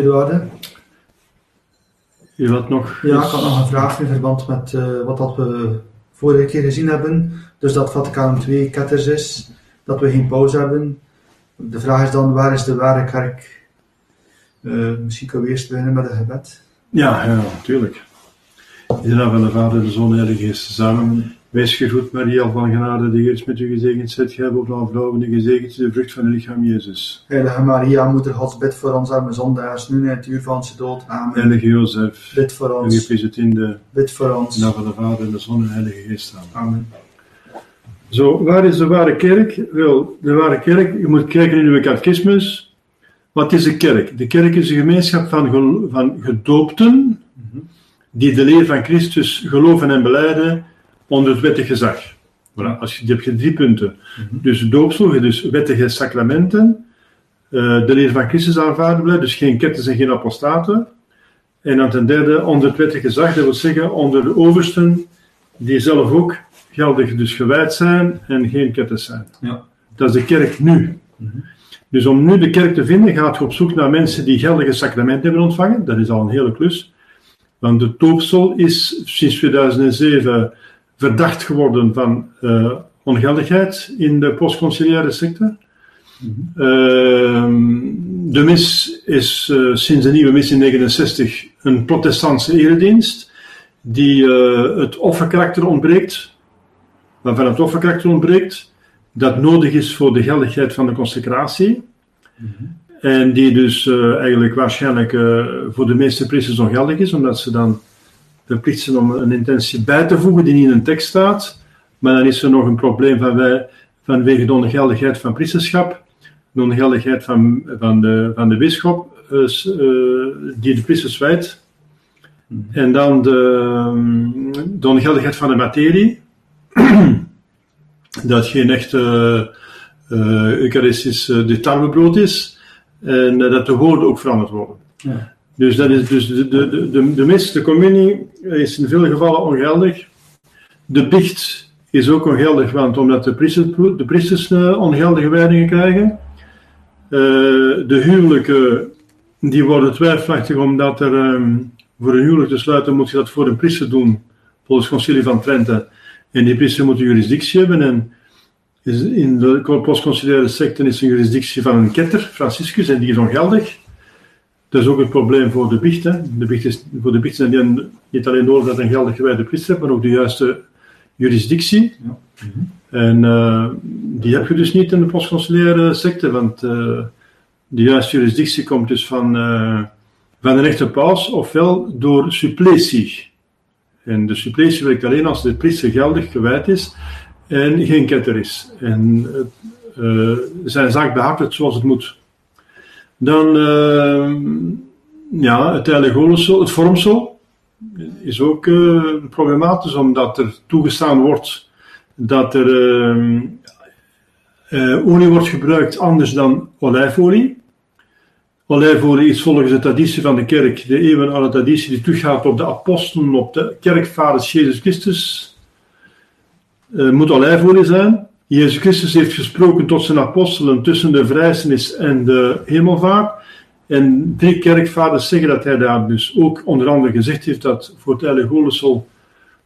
Eduarde. U had nog... Ja, ik had nog een vraag in verband met eh, wat dat we vorige keer gezien hebben. Dus dat Vaticaan II ketters is, dat we geen pauze hebben. De vraag is dan, waar is de ware kerk? Uh, misschien kunnen we eerst beginnen met een gebed. Ja, ja, natuurlijk. In de naam van de Vader, de Zoon en de Heilige Geest samen. Wees gegroet, Maria van genade, de Heer is met u gezegend. Zet gij boven alle vrouwen en gezegend de vrucht van uw lichaam, Jezus. Heilige Maria, Moeder Gods, bid voor ons arme zondaars, nu en het uur van onze dood. Amen. Heilige Jozef, bid voor ons. En het in de bid voor ons. In de naam van de Vader, de Zoon en de Heilige Geest samen. Amen. Zo, waar is de ware kerk? Wel, de ware kerk, je moet kijken in uw catechismus. Wat is de kerk? De kerk is een gemeenschap van, van gedoopten, die de leer van Christus geloven en beleiden onder het wettig gezag. Voilà, als je, je hebt drie punten. Mm Dus doopsel, dus wettige sacramenten, uh, de leer van Christus aanvaarden blijven, dus geen ketters en geen apostaten. En dan ten derde, onder het wettige gezag, dat wil zeggen onder de oversten, die zelf ook geldig dus gewijd zijn en geen ketters zijn. Ja. Dat is de kerk nu. Mm -hmm. Dus om nu de kerk te vinden, gaat je op zoek naar mensen die geldige sacramenten hebben ontvangen. Dat is al een hele klus. Want de doopsel is sinds 2007 verdacht geworden van uh, ongeldigheid in de postconciliaire sector. Mm -hmm. de mis is uh, sinds de nieuwe mis in 69 een protestantse eredienst, die uh, het offerkarakter ontbreekt, waarvan het offerkarakter ontbreekt, dat nodig is voor de geldigheid van de consecratie. Mm -hmm. En die dus eigenlijk waarschijnlijk voor de meeste priesters ongeldig is, omdat ze dan verplicht zijn om een intentie bij te voegen die niet in een tekst staat. Maar dan is er nog een probleem van wij, vanwege de ongeldigheid van priesterschap, de ongeldigheid van, van, de, van de bisschop, uh, die de priesters wijdt. En dan de, de ongeldigheid van de materie, dat geen echte uh, eucharistisch uh, tarwebrood is, en dat de woorden ook veranderd worden. Ja. Dus, dat is, dus de, de, de, de mis, de communie, is in veel gevallen ongeldig. De biecht is ook ongeldig, want omdat de priesters, de priesters uh, ongeldige wijdingen krijgen. Uh, de huwelijken, die worden twijfelachtig, omdat er um, voor een huwelijk te sluiten moet je dat voor een priester doen, volgens het concilie van Trente. En die priester moet een jurisdictie hebben. En in de postconciliaire secten is een jurisdictie van een ketter, Franciscus, en die is ongeldig. Dat is ook het probleem voor de biecht. Hè. De biecht is, voor de biecht zijn niet alleen nodig dat een geldig gewijde priester hebt, maar ook de juiste jurisdictie. Ja. En uh, die heb je dus niet in de postconsulaire secte, want uh, de juiste jurisdictie komt dus van, uh, van een echte paus, ofwel door suppletie. En de suppletie werkt alleen als de priester geldig gewijd is en geen ketter is. En zijn zaak behartigt zoals het moet. Dan, uh, ja, het heilige het vormsel, is ook uh, problematisch, omdat er toegestaan wordt dat er uh, olie wordt gebruikt anders dan olijfolie. Olijfolie is volgens de traditie van de kerk, de eeuwenoude traditie die teruggaat op de apostelen, op de kerkvaders Jezus Christus, moet olijfolie zijn. Jezus Christus heeft gesproken tot zijn apostelen tussen de vrijzenis en de hemelvaart. En drie kerkvaders zeggen dat hij daar dus ook onder andere gezegd heeft dat voor het heilige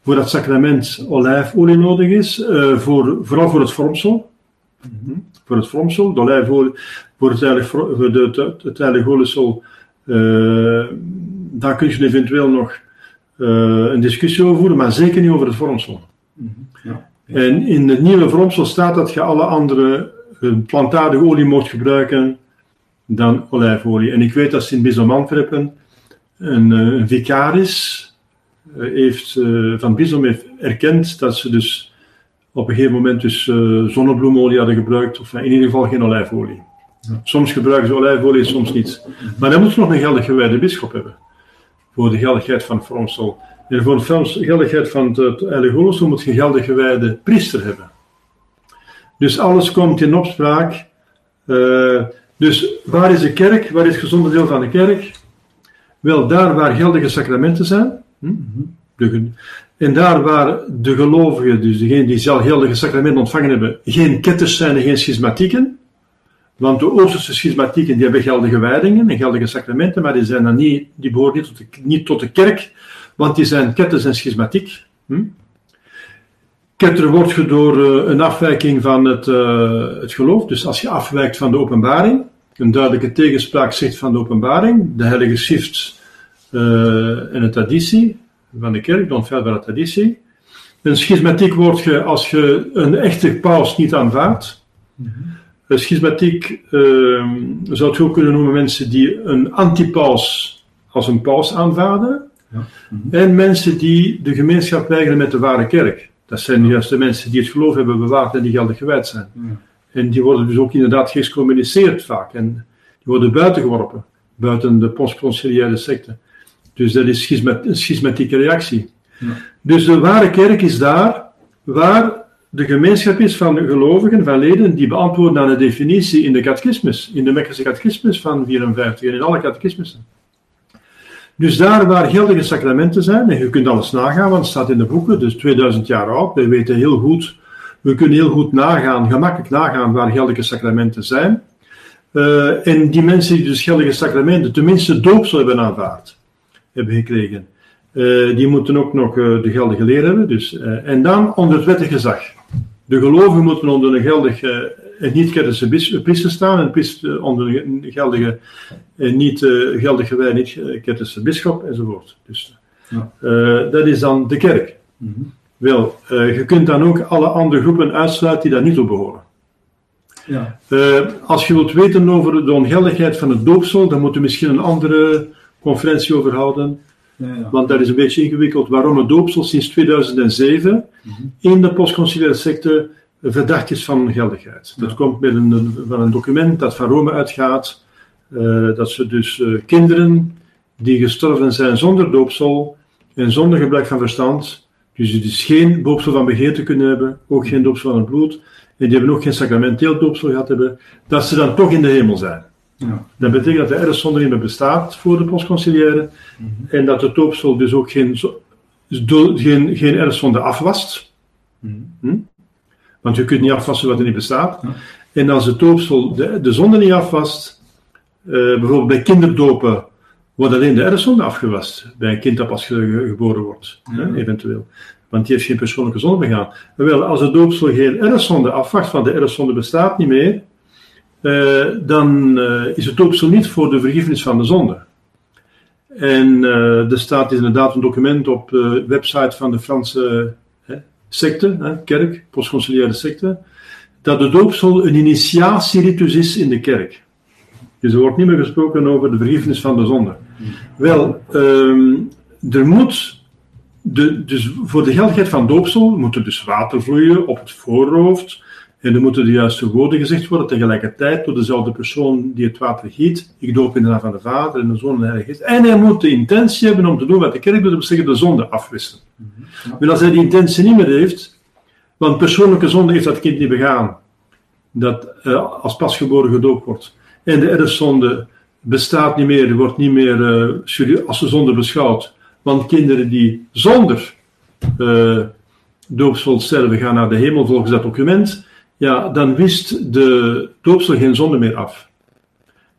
voor dat sacrament olijfolie nodig is, uh, voor, vooral voor het vormsel. Mm -hmm. Voor het vormsel, de olijfolie, voor het heilige, voor de, het, het heilige olesel, uh, daar kun je eventueel nog uh, een discussie over voeren, maar zeker niet over het vormsel. Mm -hmm. ja. En in het nieuwe vormsel staat dat je alle andere plantaardige olie mocht gebruiken dan olijfolie. En ik weet dat in Bisdom Antwerpen een, een vicaris heeft, van Bisdom heeft erkend dat ze dus op een gegeven moment dus zonnebloemolie hadden gebruikt, of in ieder geval geen olijfolie. Soms gebruiken ze olijfolie, soms niet. Maar dan moet je nog een geldig gewijde bischop hebben. Voor de geldigheid van het vormsel. En voor de geldigheid van het heilige olosel moet je een geldig gewijde priester hebben. Dus alles komt in opspraak. Uh, dus waar is de kerk? Waar is het gezonde deel van de kerk? Wel, daar waar geldige sacramenten zijn. Hm? En daar waar de gelovigen, dus degenen die zelf geldige sacramenten ontvangen hebben, geen ketters zijn en geen schismatieken. Want de Oosterse schismatieken die hebben geldige wijdingen en geldige sacramenten, maar die, zijn dan niet, die behoren niet tot, niet tot de kerk, want die zijn ketters en schismatiek. Hm? Ketter wordt je door uh, een afwijking van het, uh, het geloof. Dus als je afwijkt van de openbaring, een duidelijke tegenspraak zegt van de openbaring, de heilige schrift uh, en de traditie van de kerk, de onfeilbare traditie. Een schismatiek wordt je als je een echte paus niet aanvaardt. Mm -hmm. Een schismatiek zou je ook kunnen noemen mensen die een antipaus als een paus aanvaarden. Ja. -hmm. En mensen die de gemeenschap weigeren met de ware kerk. Dat zijn juist de mensen die het geloof hebben bewaard en die geldig gewijd zijn. Ja. En die worden dus ook inderdaad geëxcommuniceerd vaak. En die worden buitengeworpen, buiten de postconciliaire secte. Dus dat is schismat, een schismatieke reactie. Ja. Dus de ware kerk is daar waar de gemeenschap is van gelovigen, van leden, die beantwoorden aan de definitie in de catechismus, in de Mekkerse catechismus van 54 en in alle catechismussen. Dus daar waar geldige sacramenten zijn, en je kunt alles nagaan, want het staat in de boeken, dus 2000 jaar oud, wij weten heel goed, we kunnen heel goed nagaan, gemakkelijk nagaan waar geldige sacramenten zijn. Uh, en die mensen die dus geldige sacramenten, tenminste doopsel hebben aanvaard, hebben gekregen, uh, die moeten ook nog uh, de geldige leer hebben. Dus, en dan onder het wettig gezag. De gelovigen moeten onder een geldig en niet-kettische priester staan, en priester onder een geldige, en niet uh, geldige wij, niet-kettische bisschop, enzovoort. Dus, ja. dat is dan de kerk. Mm -hmm. Wel, je kunt dan ook alle andere groepen uitsluiten die daar niet toe behoren. Ja. als je wilt weten over de ongeldigheid van het doopsel, dan moet je misschien een andere conferentie over houden. Ja, ja. Want dat is een beetje ingewikkeld waarom het doopsel sinds 2007 mm -hmm. in de postconciliaire secte verdacht is van geldigheid. Dat komt met een, van een document dat van Rome uitgaat, uh, dat ze dus uh, kinderen die gestorven zijn zonder doopsel en zonder gebrek van verstand, dus die dus geen doopsel van begeerte kunnen hebben, ook geen doopsel van het bloed, en die hebben ook geen sacramenteel doopsel gehad hebben, dat ze dan toch in de hemel zijn. Ja. Dat betekent dat de erfzonde niet meer bestaat voor de postconciliaire mm -hmm. en dat de doopsel dus ook geen, geen, geen erfzonde afwast. Mm -hmm. Want je kunt niet afwassen wat er niet bestaat. En als het doopsel de, de zonde niet afwast, uh, bijvoorbeeld bij kinderdopen, wordt alleen de erfzonde afgewast. Bij een kind dat pas ge, geboren wordt, ja. hè, eventueel. Want die heeft geen persoonlijke zonde begaan. Wel, als het doopsel geen erfzonde afwacht, want de erfzonde bestaat niet meer, uh, dan uh, is het doopsel niet voor de vergiffenis van de zonde. En er staat inderdaad een document op de website van de Franse secte, kerk, postconciliaire secte, dat de doopsel een initiatieritus is in de kerk. Dus er wordt niet meer gesproken over de vergiffenis van de zonde. Wel, um, er moet, de, dus voor de geldigheid van doopsel moet er dus water vloeien op het voorhoofd, en er moeten de juiste woorden gezegd worden tegelijkertijd door dezelfde persoon die het water giet. Ik doop in de naam van de Vader en de Zoon en de Heilige Geest. En hij moet de intentie hebben om te doen wat de kerk doet, dat zeggen de zonde afwisselen. Ja. Maar als hij die intentie niet meer heeft, want persoonlijke zonde heeft dat kind niet begaan, dat uh, als pasgeboren gedoopt wordt, en de erfzonde bestaat niet meer, wordt niet meer uh, als de zonde beschouwd, want kinderen die zonder uh, doopsel sterven gaan naar de hemel volgens dat document, ja, dan wist de doopsel geen zonde meer af.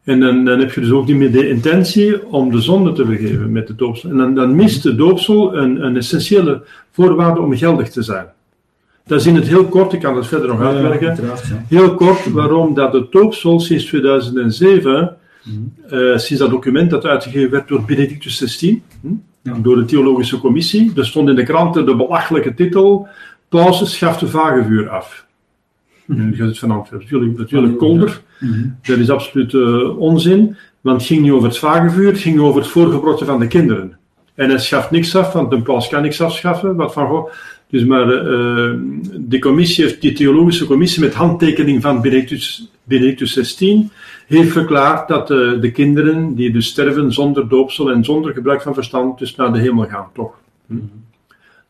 En dan, dan heb je dus ook niet meer de intentie om de zonde te vergeven met de doopsel. En dan, dan mist de doopsel een, een essentiële voorwaarde om geldig te zijn. Dat is in het heel kort, ik kan dat verder nog uitwerken. Heel kort waarom dat de doopsel sinds 2007, mm. uh, sinds dat document dat uitgegeven werd door Benedictus XVI, hm, door de Theologische Commissie, er stond in de kranten de belachelijke titel: Paus schaft de vagevuur af. Nu gaat het. Natuurlijk, natuurlijk kolder. Dat is absoluut uh, onzin. Want het ging niet over het vagevuur, het ging over het voorgebrotten van de kinderen. En hij schaft niks af, want een paus kan niks afschaffen. Wat van, goh, dus maar uh, die commissie, die theologische commissie met handtekening van Benedictus, Benedictus XVI, heeft verklaard dat uh, de kinderen die dus sterven zonder doopsel en zonder gebruik van verstand, dus naar de hemel gaan, toch. Hm?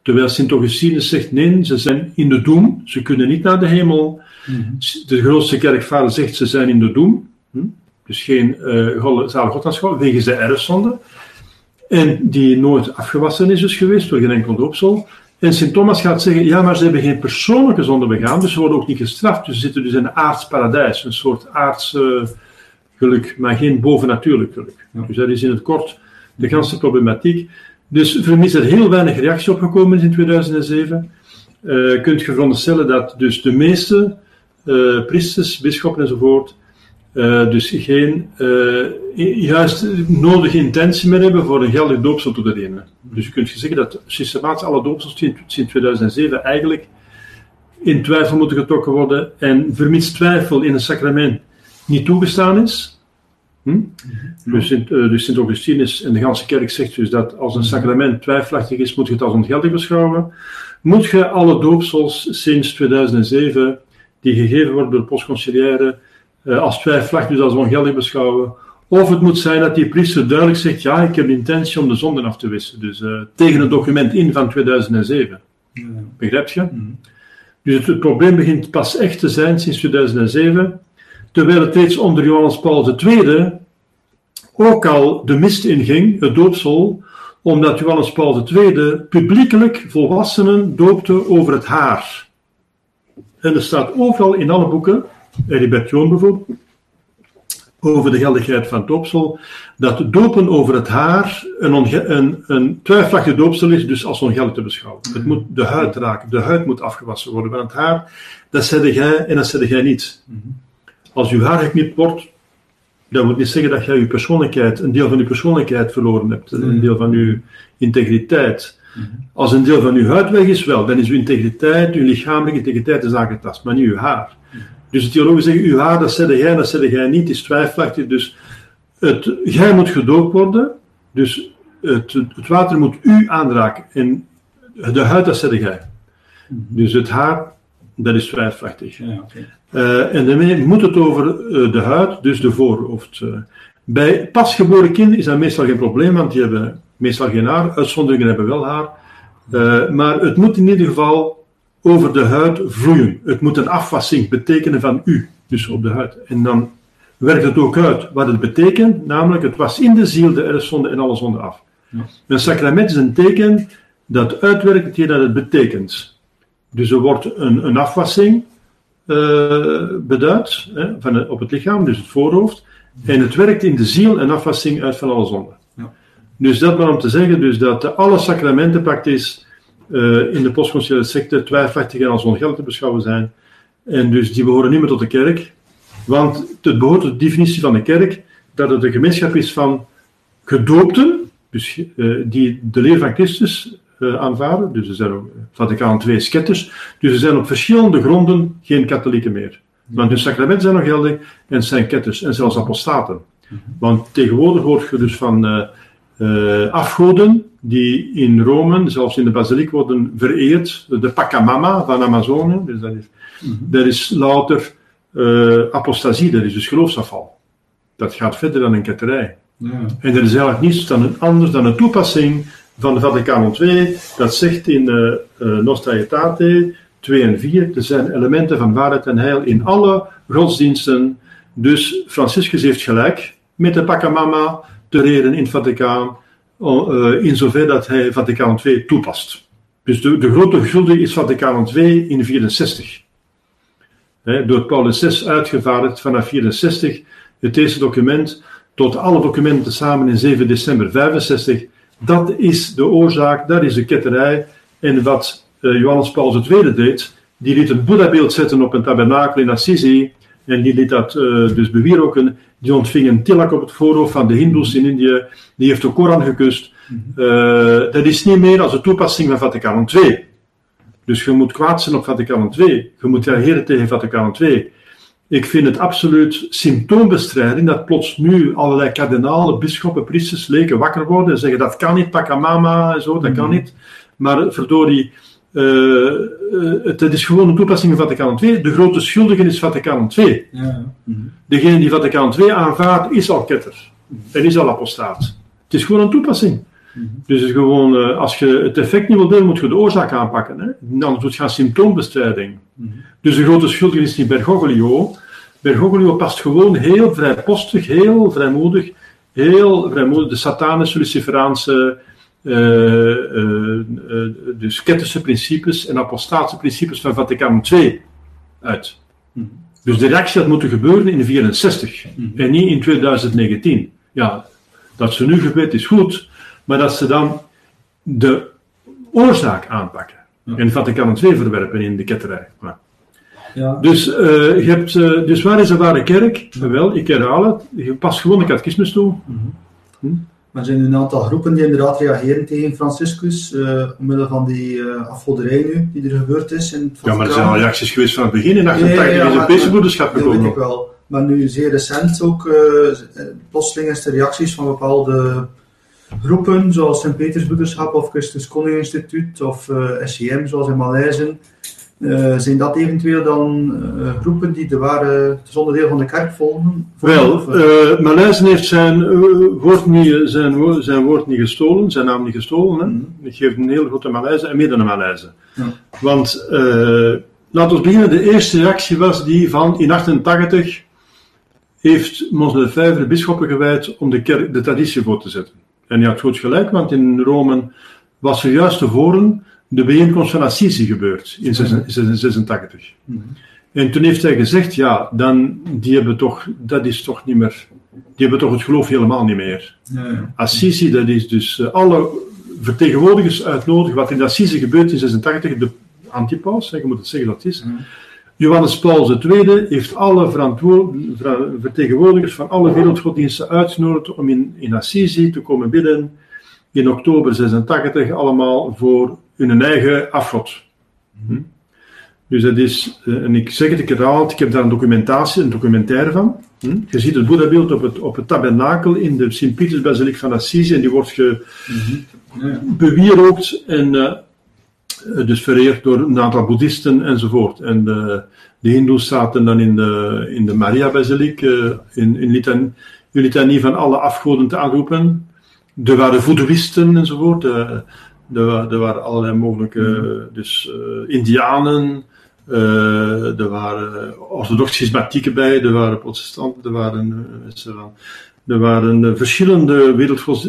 Terwijl Sint Augustinus zegt, nee, ze zijn in de doem, ze kunnen niet naar de hemel. Mm-hmm. De grootste kerkvader zegt, ze zijn in de doem. Hm? Dus geen uh, zalig goddanschap, wegens de erfzonde. En die nooit afgewassen is dus geweest door geen enkel doopsel. En Sint Thomas gaat zeggen, ja, maar ze hebben geen persoonlijke zonde begaan, dus ze worden ook niet gestraft. Dus ze zitten dus in een aards paradijs, een soort aards eh, geluk, maar geen bovennatuurlijk geluk. Dus dat is in het kort de ganse problematiek. Dus is er heel weinig reactie op gekomen in 2007. Uh, kunt je veronderstellen dat dus de meeste uh, priesters, bisschoppen enzovoort, uh, dus geen juist nodige intentie meer hebben voor een geldig doopsel te verlenen. Dus je kunt zeggen dat systematisch alle doopsels sinds 2007 eigenlijk in twijfel moeten getrokken worden en vermits twijfel in een sacrament niet toegestaan is, Hm? Mhm. Dus, Sint, uh, dus Sint Augustinus en de ganse kerk zegt dus dat als een sacrament twijfelachtig is, moet je het als ongeldig beschouwen. Moet je alle doopsels sinds 2007, die gegeven worden door de postconciliaire, uh, als twijfelachtig, dus als ongeldig beschouwen. Of het moet zijn dat die priester duidelijk zegt, ja, ik heb de intentie om de zonden af te wissen. Dus uh, tegen het document in van 2007. Ja. Begrijp je? Mm. Dus het, het probleem begint pas echt te zijn sinds 2007 terwijl het reeds onder Johannes Paul II ook al de mist inging, het doopsel, omdat Johannes Paul II publiekelijk volwassenen doopte over het haar. En er staat overal in alle boeken, Heribert Joon bijvoorbeeld, over de geldigheid van doopsel, dat dopen over het haar een, een, een twijfelachtig doopsel is, dus als ongeldig te beschouwen. Het moet de huid raken, de huid moet afgewassen worden, want het haar, dat zeg jij en dat zeg jij niet. Als je haar geknipt wordt, dat wil niet zeggen dat jij je persoonlijkheid, een deel van je persoonlijkheid verloren hebt, een deel van je integriteit. Mhm. Als een deel van je huid weg is, wel, dan is uw integriteit, uw lichamelijke integriteit is aangetast, maar niet uw haar. Mhm. Dus de theologen zeggen, uw haar, dat zeg jij, dat zeg jij niet, is twijfelachtig. Dus het, jij moet gedoopt worden, dus het, het water moet u aanraken en de huid, dat zeg jij. Dus het haar, dat is twijfelachtig. Ja, uh, en daarmee moet het over uh, de huid, dus de voorhoofd. Uh, bij pasgeboren kinderen is dat meestal geen probleem, want die hebben meestal geen haar. Uitzonderingen hebben wel haar. maar het moet in ieder geval over de huid vloeien. Het moet een afwassing betekenen van u, dus op de huid. En dan werkt het ook uit wat het betekent, namelijk het was in de ziel de erfzonde en alle zonde af. Een sacrament is een teken dat uitwerkt hetgeen dat het betekent. Dus er wordt een, een afwassing, beduidt hè, van op het lichaam, dus het voorhoofd. En het werkt in de ziel en afwassing uit van alle zonden. Ja. Dus dat maar om te zeggen dus dat alle sacramenten praktisch uh, in de postconciliaire secte twijfelachtig en als ongeldig te beschouwen zijn. En dus die behoren niet meer tot de kerk. Want het behoort tot de definitie van de kerk dat het een gemeenschap is van gedoopten, dus, uh, die de leer van Christus aanvaarden. Dus er zijn ook Vaticaan II sketters. Dus er zijn op verschillende gronden geen katholieken meer. Want de sacramenten zijn nog geldig en zijn ketters en zelfs apostaten. Want tegenwoordig hoort je dus van uh, uh, afgoden die in Rome, zelfs in de basiliek, worden vereerd. De Pacamama van Amazonië. Dus dat is, mm -hmm. dat is louter uh, apostasie, dat is dus geloofsafval. Dat gaat verder dan een ketterij. Ja. En er is eigenlijk niets dan anders dan een toepassing van de Vaticaan II, dat zegt in uh, uh, Nostra Aetate 2 en 4, er zijn elementen van waarheid en heil in alle godsdiensten. Dus Franciscus heeft gelijk met de Pachamama te reden in het Vaticaan, uh, in zover dat hij Vaticaan II toepast. Dus de, de grote schuldige is Vaticaan II in 64. He, door Paulus VI uitgevaardigd vanaf 64, het eerste document tot alle documenten samen in 7 december 65 dat is de oorzaak, dat is de ketterij. En wat uh, Johannes Paul II deed, die liet een Boeddha-beeld zetten op een tabernakel in Assisi. En die liet dat uh, dus bewieroken. Die ontving een tilak op het voorhoofd van de Hindoes in Indië. Die heeft de Koran gekust. Uh, dat is niet meer als de toepassing van Vaticaan II. Dus je moet kwaad zijn op Vaticaan II. Je moet reageren tegen Vaticaan II. Ik vind het absoluut symptoombestrijding dat plots nu allerlei kardinalen, bisschoppen, priesters, leken wakker worden en zeggen dat kan niet, mama en zo, dat kan mhm. niet. Maar verdorie, uh, het, het, is gewoon een toepassing van Vaticaan II. De grote schuldige is Vaticaan II. Ja. Mm Degene die Vaticaan II aanvaardt, is al ketter. En is al apostaat. Het is gewoon een toepassing. Mhm. Dus het is gewoon, uh, als je het effect niet wilt hebben, moet je de oorzaak aanpakken. Hè? Anders moet je gaan symptoombestrijding. Mm Dus de grote schuldige is niet Bergoglio. Bergoglio past gewoon heel vrijpostig, heel vrijmoedig, heel vrijmoedig de satanische, luciferaanse uh, uh, dus kettische principes en apostaatse principes van Vaticaan II uit. Mm. Dus de reactie had moeten gebeuren in 1964 mm. en niet in 2019. Ja, dat ze nu gebeurt is goed, maar dat ze dan de oorzaak aanpakken. Ja. En Vaticaan II verwerpen in de ketterij. Ja. Ja. Dus, uh, je hebt, uh, dus waar is de ware kerk? Wel, ik herhaal het. Je past gewoon de catechismus toe. -hmm. hm? Maar er zijn een aantal groepen die inderdaad reageren tegen Franciscus, uh, omwille van die uh, afgoderij nu, die er gebeurd is. In ja, maar er zijn al reacties geweest van het begin in 88 ja, ja, ja, Europese broederschap gekomen. Dat weet ik wel. Maar nu zeer recent ook, uh, plotseling is de reacties van bepaalde groepen, zoals Sint-Petersbroederschap of Christus Koning Instituut of uh, SCM, zoals in Maleisen, uh, zijn dat eventueel dan uh, groepen die de ware, het onderdeel van de kerk volgen? Wel, uh, Maleisen heeft zijn, woord niet, zijn, zijn woord niet gestolen, zijn naam niet gestolen. Hè? Mm -hmm. Ik geef een hele grote Maleise en midden een Maleise. Ja. Want, laten we beginnen, de eerste reactie was die van in 88 heeft Mons Lefebvre de bisschoppen gewijd om de, kerk, de traditie voor te zetten. En hij had goed gelijk, want in Rome was er juist tevoren de bijeenkomst van Assisi gebeurd in 1986. Mm -hmm. En toen heeft hij gezegd, ja, dan, die hebben toch, dat is toch niet meer, die hebben toch het geloof helemaal niet meer. Ja, ja. Assisi, dat is dus uh, alle vertegenwoordigers uitnodigen, wat in Assisi gebeurt in 86, de antipaus, je moet het zeggen dat het is. Mm -hmm. Johannes Paul II heeft alle vertegenwoordigers van alle wereldgodsdiensten uitgenodigd om in, in Assisi te komen bidden in oktober 86, allemaal voor hun eigen afgod. Hm? Dus dat is, eh, en ik zeg het, ik herhaal het, ik heb daar een documentatie, een documentaire van. Hm? Je ziet het Boeddhabeeld op het, op het tabernakel in de Sint-Pietersbasiliek van Assisi en die wordt ge, mm -hmm. bewierookt en uh, dus vereerd door een aantal boeddhisten enzovoort. En de, de hindoes zaten dan in de, in de Maria-basiliek, uh, in, in litan, litanie van alle afgoden te aanroepen. Er waren voodooïsten enzovoort. Er, er waren allerlei mogelijke, mm. dus uh, Indianen, uh, er waren orthodox schismatieken bij, er waren protestanten, er waren, er waren verschillende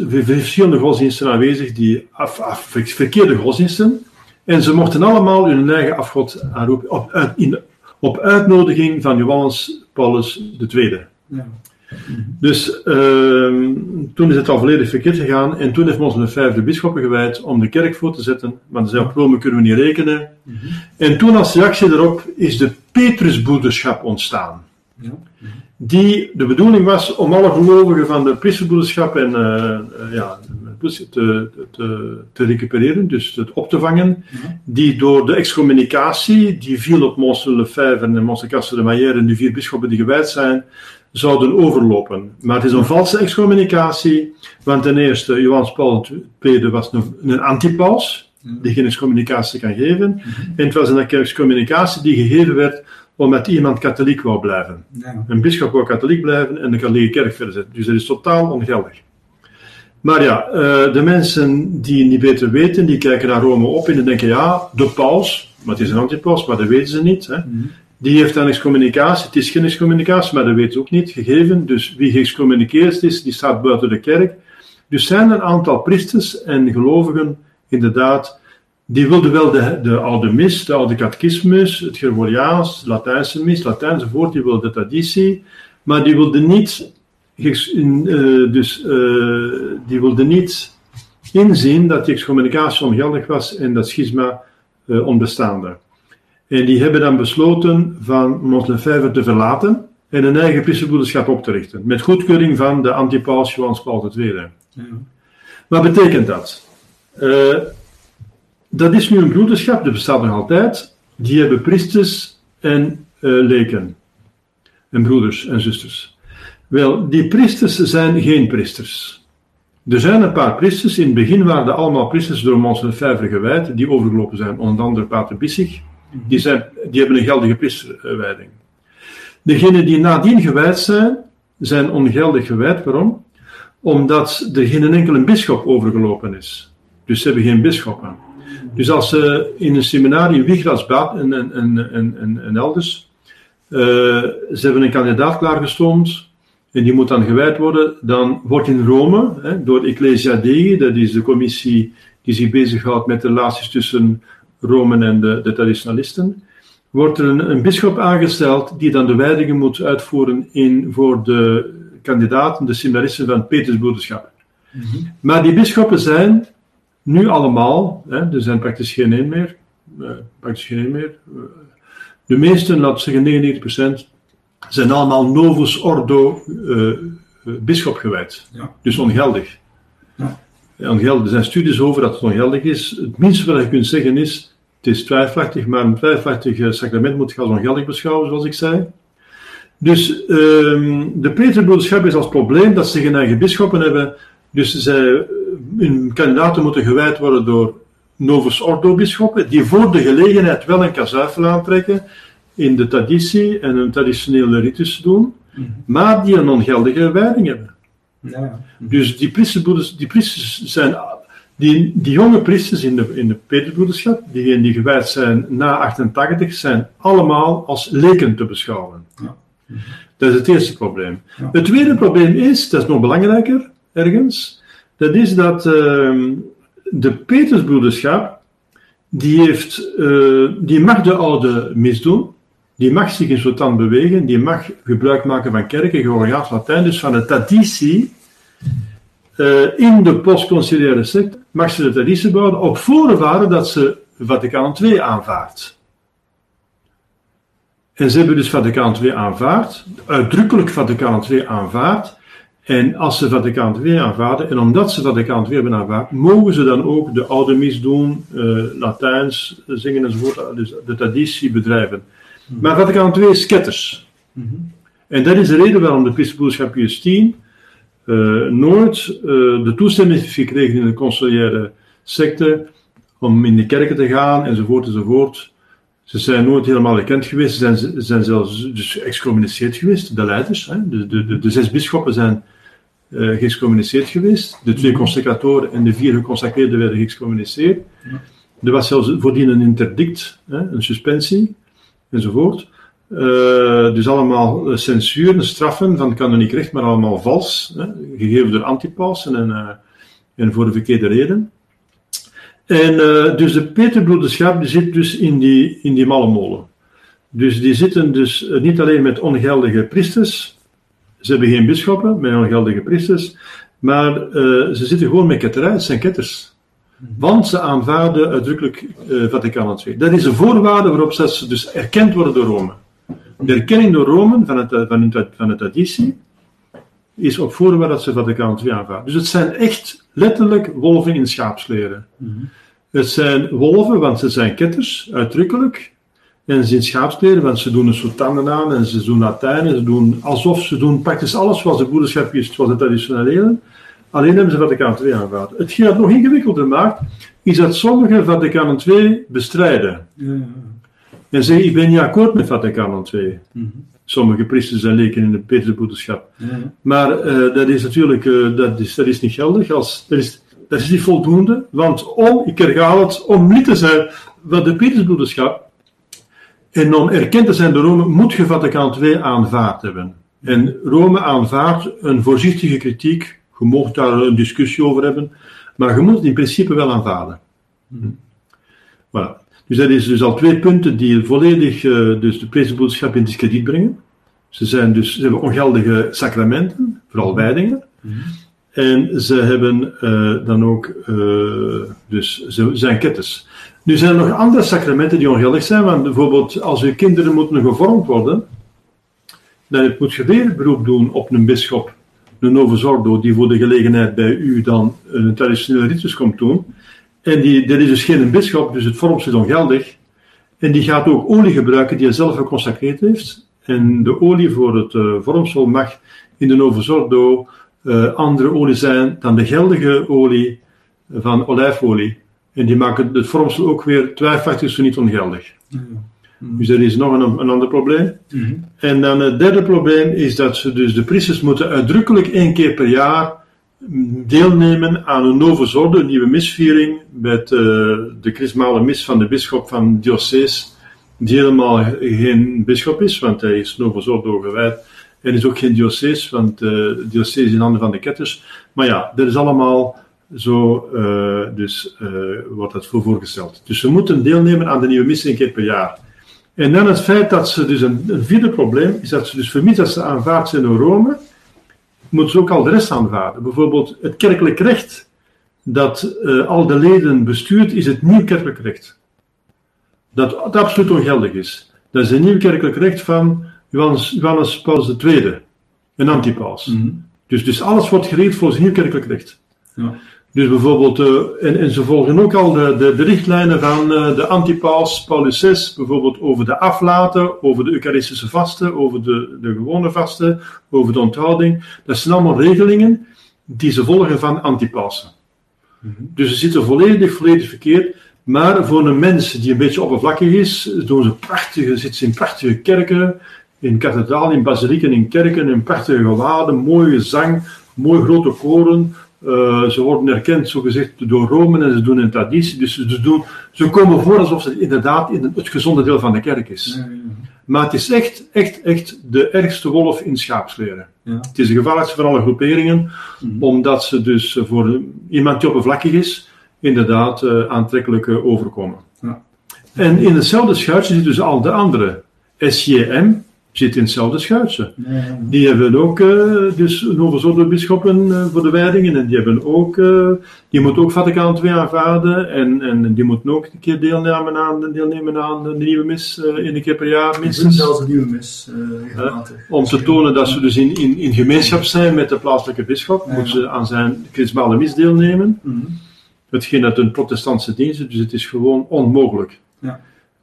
verschillende godsdiensten aanwezig, die af, af, verkeerde godsdiensten. En ze mochten allemaal hun eigen afgod aanroepen op, uit, in, op uitnodiging van Johannes Paulus II. Ja. Dus uh, toen is het al volledig verkeerd gegaan en toen heeft ons een vijfde bisschoppen gewijd om de kerk voor te zetten, want ze zei op Rome kunnen we niet rekenen. Mm -hmm. En toen als reactie daarop is de Petrusbroederschap ontstaan. Ja. Die de bedoeling was om alle gelovigen van de Priesterboederschap en uh, ja, te, te, te, recupereren, dus het op te vangen, mm -hmm. die door de excommunicatie, die viel op Monstre Lefebvre en Castre de Maillère en de vier bisschoppen die gewijd zijn, zouden overlopen. Maar het is een valse excommunicatie, want ten eerste, Johannes Paul II was een, een antipaus, die geen excommunicatie kan geven. En het was een excommunicatie die gegeven werd omdat iemand katholiek wou blijven. Ja. Een bischop wou katholiek blijven en de katholieke kerk verder zetten. Dus dat is totaal ongeldig. Maar ja, uh, de mensen die niet beter weten, die kijken naar Rome op en denken, ja, de paus, maar het is een antipaus, maar dat weten ze niet. Hè. Mm. Die heeft dan excommunicatie. Het is geen excommunicatie, maar dat weet ze ook niet gegeven. Dus wie geëxcommuniceerd is, die staat buiten de kerk. Dus zijn er een aantal priesters en gelovigen, inderdaad, die wilden wel de, de oude mis, de oude catechismus, het Gregoriaans, Latijnse mis, Latijn enzovoort, die wilden de traditie, maar die wilden niet, uh, dus, uh, die wilden niet inzien dat die excommunicatie ongeldig was en dat schisma uh, onbestaande. En die hebben dan besloten van Lefebvre te verlaten en een eigen priesterboederschap op te richten. Met goedkeuring van de antipaus Johannes Paul II. Ja. Wat betekent dat? Dat is nu een broederschap, dat bestaat nog altijd. Die hebben priesters en leken. En broeders en zusters. Wel, die priesters zijn geen priesters. Er zijn een paar priesters, in het begin waren er allemaal priesters door Mons Lefebvre gewijd, die overgelopen zijn, onder andere Pater Bissig, die, zijn, die hebben een geldige priesterwijding. Degenen die nadien gewijd zijn, zijn ongeldig gewijd. Waarom? Omdat er geen enkele bischop overgelopen is. Dus ze hebben geen bisschoppen. Dus als ze in een seminarie Wigras en, en, en, en, en elders, uh, ze hebben een kandidaat klaargestoomd en die moet dan gewijd worden, dan wordt in Rome, hè, door Ecclesia Dei, dat is de commissie die zich bezighoudt met de relaties tussen Rome en de, de traditionalisten, wordt er een, een bischop aangesteld die dan de wijdingen moet uitvoeren in, voor de kandidaten, de seminaristen van het Petersbroederschap. Maar die bisschoppen zijn nu allemaal, hè, er zijn praktisch geen één meer, eh, praktisch geen één meer. eh, de meesten, laten we zeggen 99%, zijn allemaal novus ordo eh eh, bischop gewijd. Ja. Dus ongeldig. Ja. Ongeldig. Er zijn studies over dat het ongeldig is. Het minste wat je kunt zeggen is, het is twijfelachtig, maar een twijfelachtig eh, sacrament moet je als ongeldig beschouwen, zoals ik zei. Dus ehm, de Peterbroederschap is als probleem dat ze geen eigen bisschoppen hebben. Dus zij, hun kandidaten moeten gewijd worden door Novus Ordo bisschoppen, die voor de gelegenheid wel een kazuifel aantrekken, in de traditie en een traditionele ritus doen, maar die een ongeldige wijding hebben. Ja, ja. Dus die priesterbroeders, die priesters zijn, die, die jonge priesters in de, in de Peterbroederschap, diegenen die gewijd zijn na 88, zijn allemaal als leken te beschouwen. Ja. Dat is het eerste probleem. Ja. Het tweede probleem is, dat is nog belangrijker ergens, dat is dat ehm, de Petersbroederschap, die, heeft, eh, die mag de oude mis doen, die mag zich in soort bewegen, die mag gebruik maken van kerken, Georgiaans Latijn, dus van de traditie eh, in de postconciliaire secte, mag ze de traditie bouwen op voorwaarde dat ze Vaticaan II aanvaardt. En ze hebben dus Vaticaan II aanvaard, uitdrukkelijk Vaticaan II aanvaard. En als ze Vaticaan II aanvaarden, en omdat ze Vaticaan II hebben aanvaard, mogen ze dan ook de oude mis doen, eh, Latijns zingen enzovoort, dus de traditie bedrijven. Maar Vaticaan II is ketters. En dat is de reden waarom de Priesterbroederschap Justine eh, nooit eh, de toestemming heeft gekregen in de conciliaire secte om in de kerken te gaan enzovoort enzovoort. Ze zijn nooit helemaal erkend geweest, ze zijn, ze zijn zelfs dus excommuniceerd geweest, de leiders. Hè? De, de, de, de zes bisschoppen zijn eh geëxcommuniceerd geweest, de twee consecratoren en de vier geconsacreerden werden geëxcommuniceerd. Er was zelfs voordien een interdict, hè? een suspensie enzovoort. Eh, dus allemaal eh, censuur en straffen van kanoniek recht, maar allemaal vals, hè, gegeven door antipausen en, eh, en voor de verkeerde reden. En dus de Peterbroederschap die zit dus in die, in die malle molen. Dus die zitten dus niet alleen met ongeldige priesters, ze hebben geen bisschoppen met ongeldige priesters, maar ze zitten gewoon met ketterij, het zijn ketters. Want ze aanvaarden uitdrukkelijk eh Vaticaan II. Dat is een voorwaarde waarop ze dus erkend worden door Rome. De erkenning door Rome van, het, van, hun, van de traditie is op voorwaarde dat ze Vaticaan II aanvaarden. Dus het zijn echt letterlijk wolven in schaapsleren. Het zijn wolven, want ze zijn ketters, uitdrukkelijk. En ze zijn schaapsleren, want ze doen een soort tanden aan en ze doen Latijn. En ze doen alsof ze doen praktisch alles zoals de broederschap is, zoals de traditionele. Alleen hebben ze Vaticaan II aanvaard. Hetgeen dat nog ingewikkelder maakt, is dat sommigen Vaticaan II bestrijden. Ja, ja. En zeggen, ik ben niet akkoord met Vaticaan II. Sommige priesters en leken in de. Ja, ja. Maar eh, dat is natuurlijk eh, dat is, dat is niet geldig. Als, dat, is, dat is niet voldoende. Want om, ik herhaal het, om lid te zijn van de Petersbroederschap en om erkend te zijn door Rome, moet je Vaticaan II aanvaard hebben. En Rome aanvaardt een voorzichtige kritiek. Je mag daar een discussie over hebben. Maar je moet het in principe wel aanvaarden. Voilà. Dus dat is dus al twee punten die volledig eh, dus de Petersbroederschap in discrediet brengen. Ze, zijn dus, ze hebben ongeldige sacramenten, vooral wijdingen. En ze hebben eh, dan ook, eh, dus ze zijn ketters. Nu zijn er nog andere sacramenten die ongeldig zijn, want bijvoorbeeld als uw kinderen moeten gevormd worden, dan moet je weer beroep doen op een bisschop, een novus ordo, die voor de gelegenheid bij u dan een traditionele ritus komt doen. En die, is dus geen bisschop, dus het vormsel is ongeldig. En die gaat ook olie gebruiken die hij zelf geconsacreerd heeft. En de olie voor het eh, vormsel mag in de novus ordo eh, andere olie zijn dan de geldige olie van olijfolie. En die maken het vormsel ook weer twijfelachtig, zo niet ongeldig. Dus dat is nog een, een ander probleem. En dan het derde probleem is dat ze dus de priesters moeten uitdrukkelijk één keer per jaar deelnemen aan een novus een nieuwe misviering, met eh, de chrismale mis van de bisschop van Diocees, die helemaal geen bisschop is, want hij is novus ordo gewijd Er is ook geen diocese, want uh, de diocese is in handen van de ketters. Maar ja, dat is allemaal zo, uh, dus uh, wordt dat voor voorgesteld. Dus ze moeten deelnemen aan de nieuwe missie een keer per jaar. En dan het feit dat ze dus een, een vierde probleem is dat ze dus vermits dat ze aanvaard zijn door Rome, moeten ze ook al de rest aanvaarden. Bijvoorbeeld het kerkelijk recht dat uh, al de leden bestuurt, is het nieuw kerkelijk recht. Dat, dat absoluut ongeldig is. Dat is een nieuw kerkelijk recht van Johannes, Johannes Paulus II, een antipaus. Mm -hmm. dus, dus alles wordt geregeld volgens nieuw kerkelijk recht. Ja. Dus bijvoorbeeld, uh, en, en, ze volgen ook al de, de, de richtlijnen van uh, de antipaus Paulus VI, bijvoorbeeld over de aflaten, over de Eucharistische vasten, over de, de gewone vasten, over de onthouding. Dat zijn allemaal regelingen die ze volgen van antipausen. Mm -hmm. Dus ze zitten volledig, volledig verkeerd. Maar voor een mens die een beetje oppervlakkig is, doen ze prachtige, zitten ze in prachtige kerken, in kathedralen, in basilieken, in kerken, in prachtige gewaden, mooie zang, mooi grote koren. Uh, ze worden erkend, zo gezegd, door Rome en ze doen een traditie. Dus ze, doen, ze komen voor alsof het inderdaad in het gezonde deel van de kerk is. Ja, ja. Maar het is echt, echt, echt de ergste wolf in schaapskleren. Ja. Het is de gevaarlijkste van alle groeperingen, mm -hmm. omdat ze dus voor iemand die oppervlakkig is, inderdaad uh, aantrekkelijk uh, overkomen. En in hetzelfde schuitje zitten dus al de andere. SJM, zit in hetzelfde schuitje. Nee. Die hebben ook uh, dus een overzorgde bisschoppen uh, voor de wijdingen en die hebben ook, uh, die moeten ook Vaticaan II aanvaarden en, en die moeten ook een keer deelnemen aan, deelnemen aan de nieuwe mis, één keer per jaar minstens. zelfs de nieuwe mis, Om te tonen dat ze dus in, in, in gemeenschap zijn met de plaatselijke bisschop, moeten ze aan zijn christmale mis deelnemen. Mm -hmm. Hetgeen uit een protestantse dienst, dus het is gewoon onmogelijk. Ja.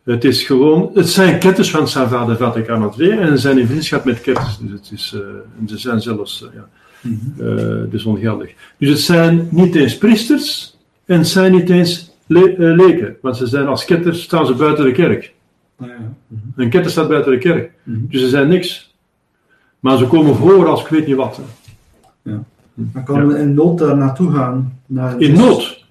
Het is gewoon, het zijn ketters van Sava de Vaticaan II en ze zijn in vriendschap met ketters. Dus het is, uh, ze zijn zelfs, uh, ja, mm -hmm. uh, dus ongeldig. Dus het zijn niet eens priesters en het zijn niet eens le leken, want ze zijn als ketters, staan ze buiten de kerk. Ah, ja. mm -hmm. Een ketter staat buiten de kerk, mm -hmm. dus ze zijn niks. Maar ze komen voor als ik weet niet wat. Ja. Dan kan ja. in nood daar naartoe gaan. Naar in nood?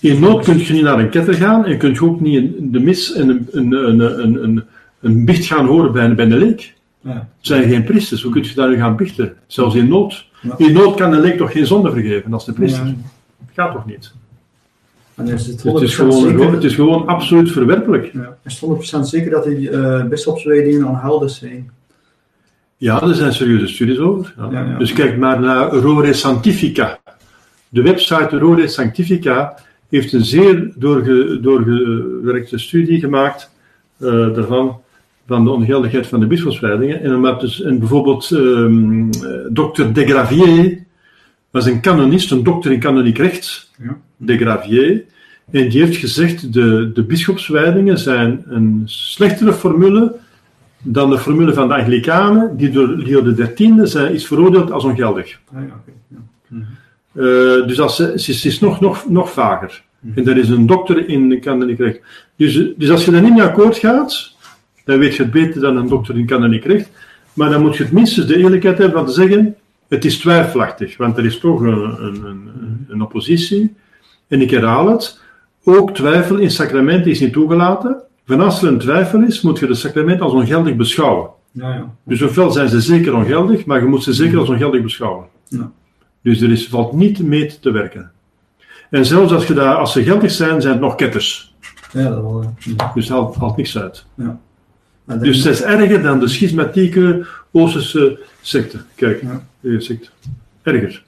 In nood kun je niet naar een ketter gaan en kun je ook niet de mis en een, een, een, een, een, bicht gaan horen bij, bij een leek. Ja. Het zijn geen priesters, hoe kun je daar nu gaan bichten? Zelfs in nood. Ja. In nood kan een leek toch geen zonde vergeven als de priester? Ja. Dat gaat toch niet? Is het, het, is gewoon, zeker, het is gewoon absoluut verwerpelijk. Ja. Is 100% zeker dat die uh, bisschopswijdingen onhelder zijn? Ja, er zijn serieuze studies over. Ja. Dus kijk maar naar Rore Santifica. De website Rode Sanctifica heeft een zeer doorge, doorgewerkte studie gemaakt uh, daarvan, van de ongeldigheid van de bischopswijdingen. En, omdat dus, en bijvoorbeeld um, dokter de Gravier was een kanonist, een dokter in kanoniek recht, ja. de Gravier, en die heeft gezegd, de, de bischopswijdingen zijn een slechtere formule dan de formule van de Anglikanen, die door Leo XIII is veroordeeld als ongeldig. Ah, ja, okay. ja. Mm -hmm. Uh, dus als, ze, ze is nog, nog, nog vager. En dat is een dokter in kanoniek recht. Dus, dus als je daar niet mee akkoord gaat, dan weet je het beter dan een dokter in kanoniek recht. Maar dan moet je het minstens de eerlijkheid hebben van te zeggen, het is twijfelachtig, want er is toch een, een, een, een oppositie. En ik herhaal het, ook twijfel in sacramenten is niet toegelaten. Van als er een twijfel is, moet je de sacramenten als ongeldig beschouwen. Ja, ja. Dus ofwel zijn ze zeker ongeldig, maar je moet ze zeker als ongeldig beschouwen. Ja. Dus er is, valt niet mee te werken. En zelfs als, je daar, als ze geldig zijn, zijn het nog ketters. Ja, dat wel. Ja. Dus het haalt, haalt niks uit. Ja. Dus het is erger dan de schismatieke Oosterse secte, kerk, ja. secte. Erger.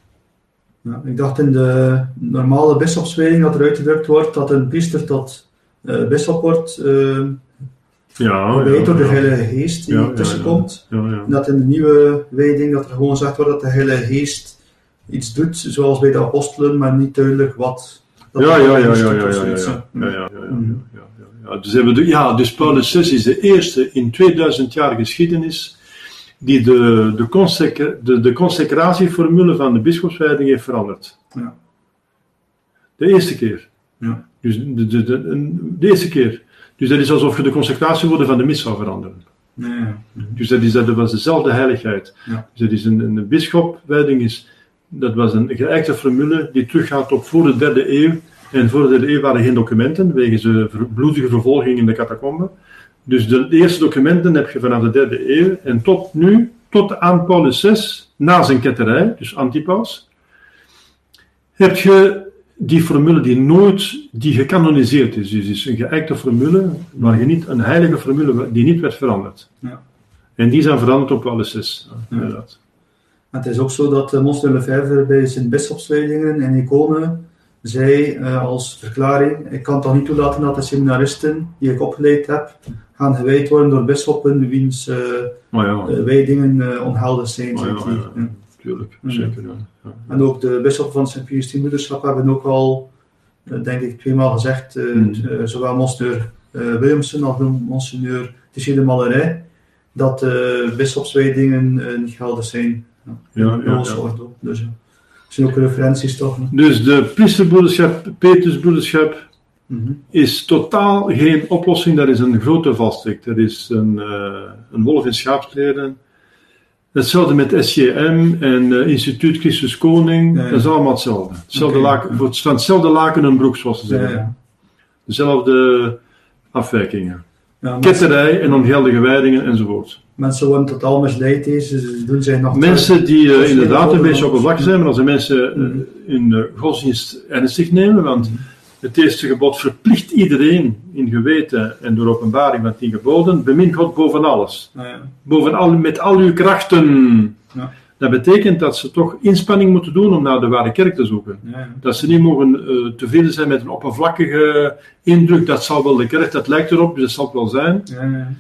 Ja, ik dacht in de normale bisschopswijding dat er uitgedrukt wordt dat een priester tot uh, bisschop wordt, uh, ja, ja, door de Heilige Geest die tussenkomt. Ja, ja. Dat in de nieuwe wijding dat er gewoon gezegd wordt dat de Heilige Geest iets doet, zoals bij de apostelen, maar niet duidelijk wat. Ja, ja, ja, ja, ja, ja. Dus, hebben ja, dus Paulus 6 is de eerste in 2000 jaar geschiedenis die de, de, consec, de, de consecratieformule van de bischopswijding heeft veranderd. Ja. De eerste keer. Ja. Dus de, de, de, eerste keer. Dus dat is alsof je de consecratiewoorden van de mis zou veranderen. Nee. Dus dat, is, dat was dezelfde heiligheid. Ja. Dus dat is een, een bischopwijding is dat was een geëikte formule die teruggaat op voor de derde eeuw. En voor de derde eeuw waren geen documenten, wegens de bloedige vervolging in de catacomben. Dus de, eerste documenten heb je vanaf de derde eeuw. En tot nu tot aan Paulus VI, na zijn ketterij, dus Antipas, heb je die formule die nooit, die gecanoniseerd is. Dus is een geëikte formule, maar je niet, een heilige formule die niet werd veranderd. Ja. En die zijn veranderd op Paulus VI. Ja. inderdaad. Het is ook zo dat uh, Monseigneur Lefebvre bij zijn bisschopswijdingen in Icone zei eh, als verklaring, ik kan toch niet toelaten dat de seminaristen die ik opgeleid heb, gaan gewijd worden door bisschoppen wiens eh Maar ja, eh, wijdingen eh, ongeldig zijn. ja, ja, Ja. tuurlijk, Ja. zeker. En ook de bisschop van Sint Pius Moederschap hebben ook al, eh, denk ik, tweemaal gezegd, eh, Mm. eh, zowel eh, Williamson als Monseigneur Tessier de Malerij, dat de bisschopswijdingen eh, niet geldig zijn. Ja, Ja, ja. Dus ja. Dat zijn ook referenties toch? hè? Dus de priesterbroederschap, Petersbroederschap, Mhm. is totaal geen oplossing. Dat is een grote valstrik. Dat is een, eh, een wolf in schaapskleren. Hetzelfde met SJM en eh, Instituut Christus Koning. Ja, ja. Dat is allemaal hetzelfde. Hetzelfde Oké. laken, van hetzelfde laken een broek, zoals ze zeggen. Dezelfde afwijkingen. Ja, Ketterij en ongeldige wijdingen enzovoort. mensen worden totaal misleid deze, ze doen zich nog Mensen die is inderdaad een beetje oppervlakkig zijn, maar als de mensen eh, Mhm. hun eh, godsdienst ernstig nemen, want het eerste gebod verplicht iedereen in geweten en door openbaring van tien geboden, bemin God boven alles. Ja, ja. Boven al, met al uw krachten. Ja. Dat betekent dat ze toch inspanning moeten doen om naar de ware kerk te zoeken. Ja. Dat ze niet mogen eh, tevreden zijn met een oppervlakkige indruk, dat zal wel de kerk, dat lijkt erop, dus dat zal het wel zijn. Ja.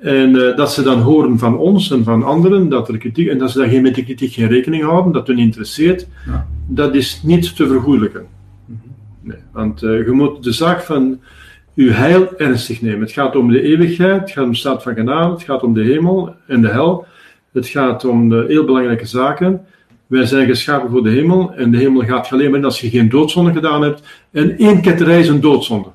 En eh, dat ze dan horen van ons en van anderen dat er kritiek, en dat ze daar geen, met die kritiek geen rekening houden, dat hun interesseert, Ja. dat is niet te vergoeilijken. Mhm. Nee, want eh, je moet de zaak van uw heil ernstig nemen. Het gaat om de eeuwigheid, het gaat om de staat van genade, het gaat om de hemel en de hel. Het gaat om de heel belangrijke zaken. Wij zijn geschapen voor de hemel en de hemel gaat je alleen maar als je geen doodzonde gedaan hebt. En één ketterij is een doodzonde.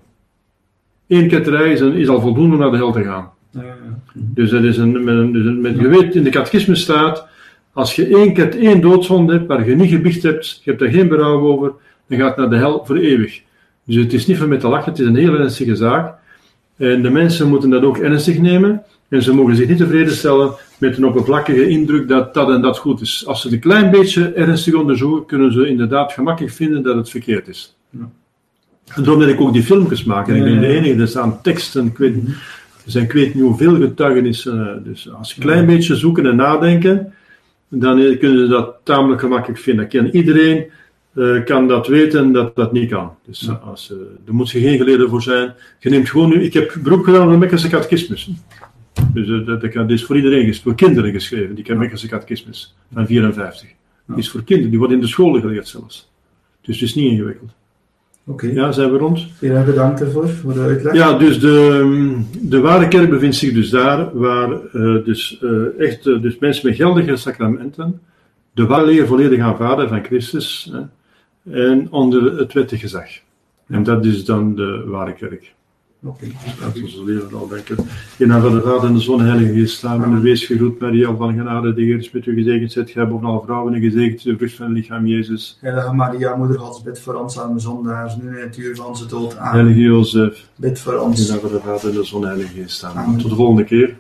Eén ketterij is, een- is al voldoende om naar de hel te gaan. Ja, ja. Dus dat is een, met, een, dus een- met, je weet, in de catechisme staat, als je één keer één doodzonde hebt, waar je niet gebiecht hebt, je hebt er geen berouw over, dan gaat naar de hel voor eeuwig. Dus het is niet van met te lachen, het is een heel ernstige zaak. En de mensen moeten dat ook ernstig nemen. En ze mogen zich niet tevreden stellen met een oppervlakkige indruk dat dat en dat goed is. Als ze het een klein beetje ernstig onderzoeken, kunnen ze inderdaad gemakkelijk vinden dat het verkeerd is. Ja. En daarom dat ik ook die filmpjes maak. En ik ben de enige, er staan teksten, ik weet, er zijn ik weet niet hoeveel getuigenissen. eh, Dus als ze een klein beetje zoeken en nadenken, dan eh, kunnen ze dat tamelijk gemakkelijk vinden. Kan iedereen eh, kan dat weten dat dat niet kan. Dus Ja. als, daar moet je geen geleerde voor zijn. Je neemt gewoon nu, ik heb beroep gedaan op de Mekkerse catechismus. Dus dat, dat is voor iedereen, voor kinderen geschreven, die Mekkerse catechismus van 54. Ja. Is voor kinderen, die wordt in de scholen geleerd zelfs. Dus het is niet ingewikkeld. Oké, Ja, zijn we rond? heel erg bedankt ervoor, voor de uitleg. Ja, dus de, de ware kerk bevindt zich dus daar waar eh, dus, eh, echt, eh, dus mensen met geldige sacramenten de ware leer volledig aanvaarden van Christus hè, en onder het wettig gezag. En dat is dan de ware kerk. Is onze leren al denken. In naam van de Vader en de Zoon de Heilige Geest staan we. Wees gegroet, Maria, van genade, de Heer is met u gezegend. Zijt gij boven alle vrouwen en gezegend de vrucht van het lichaam Jezus. Heilige Maria, Moeder Gods, bid voor ons arme zondaars, nu in het uur van onze dood. Amen. Heilige Jozef, Bid voor in ons. naam van de Vader en de Zoon de Heilige Geest. Tot de volgende keer.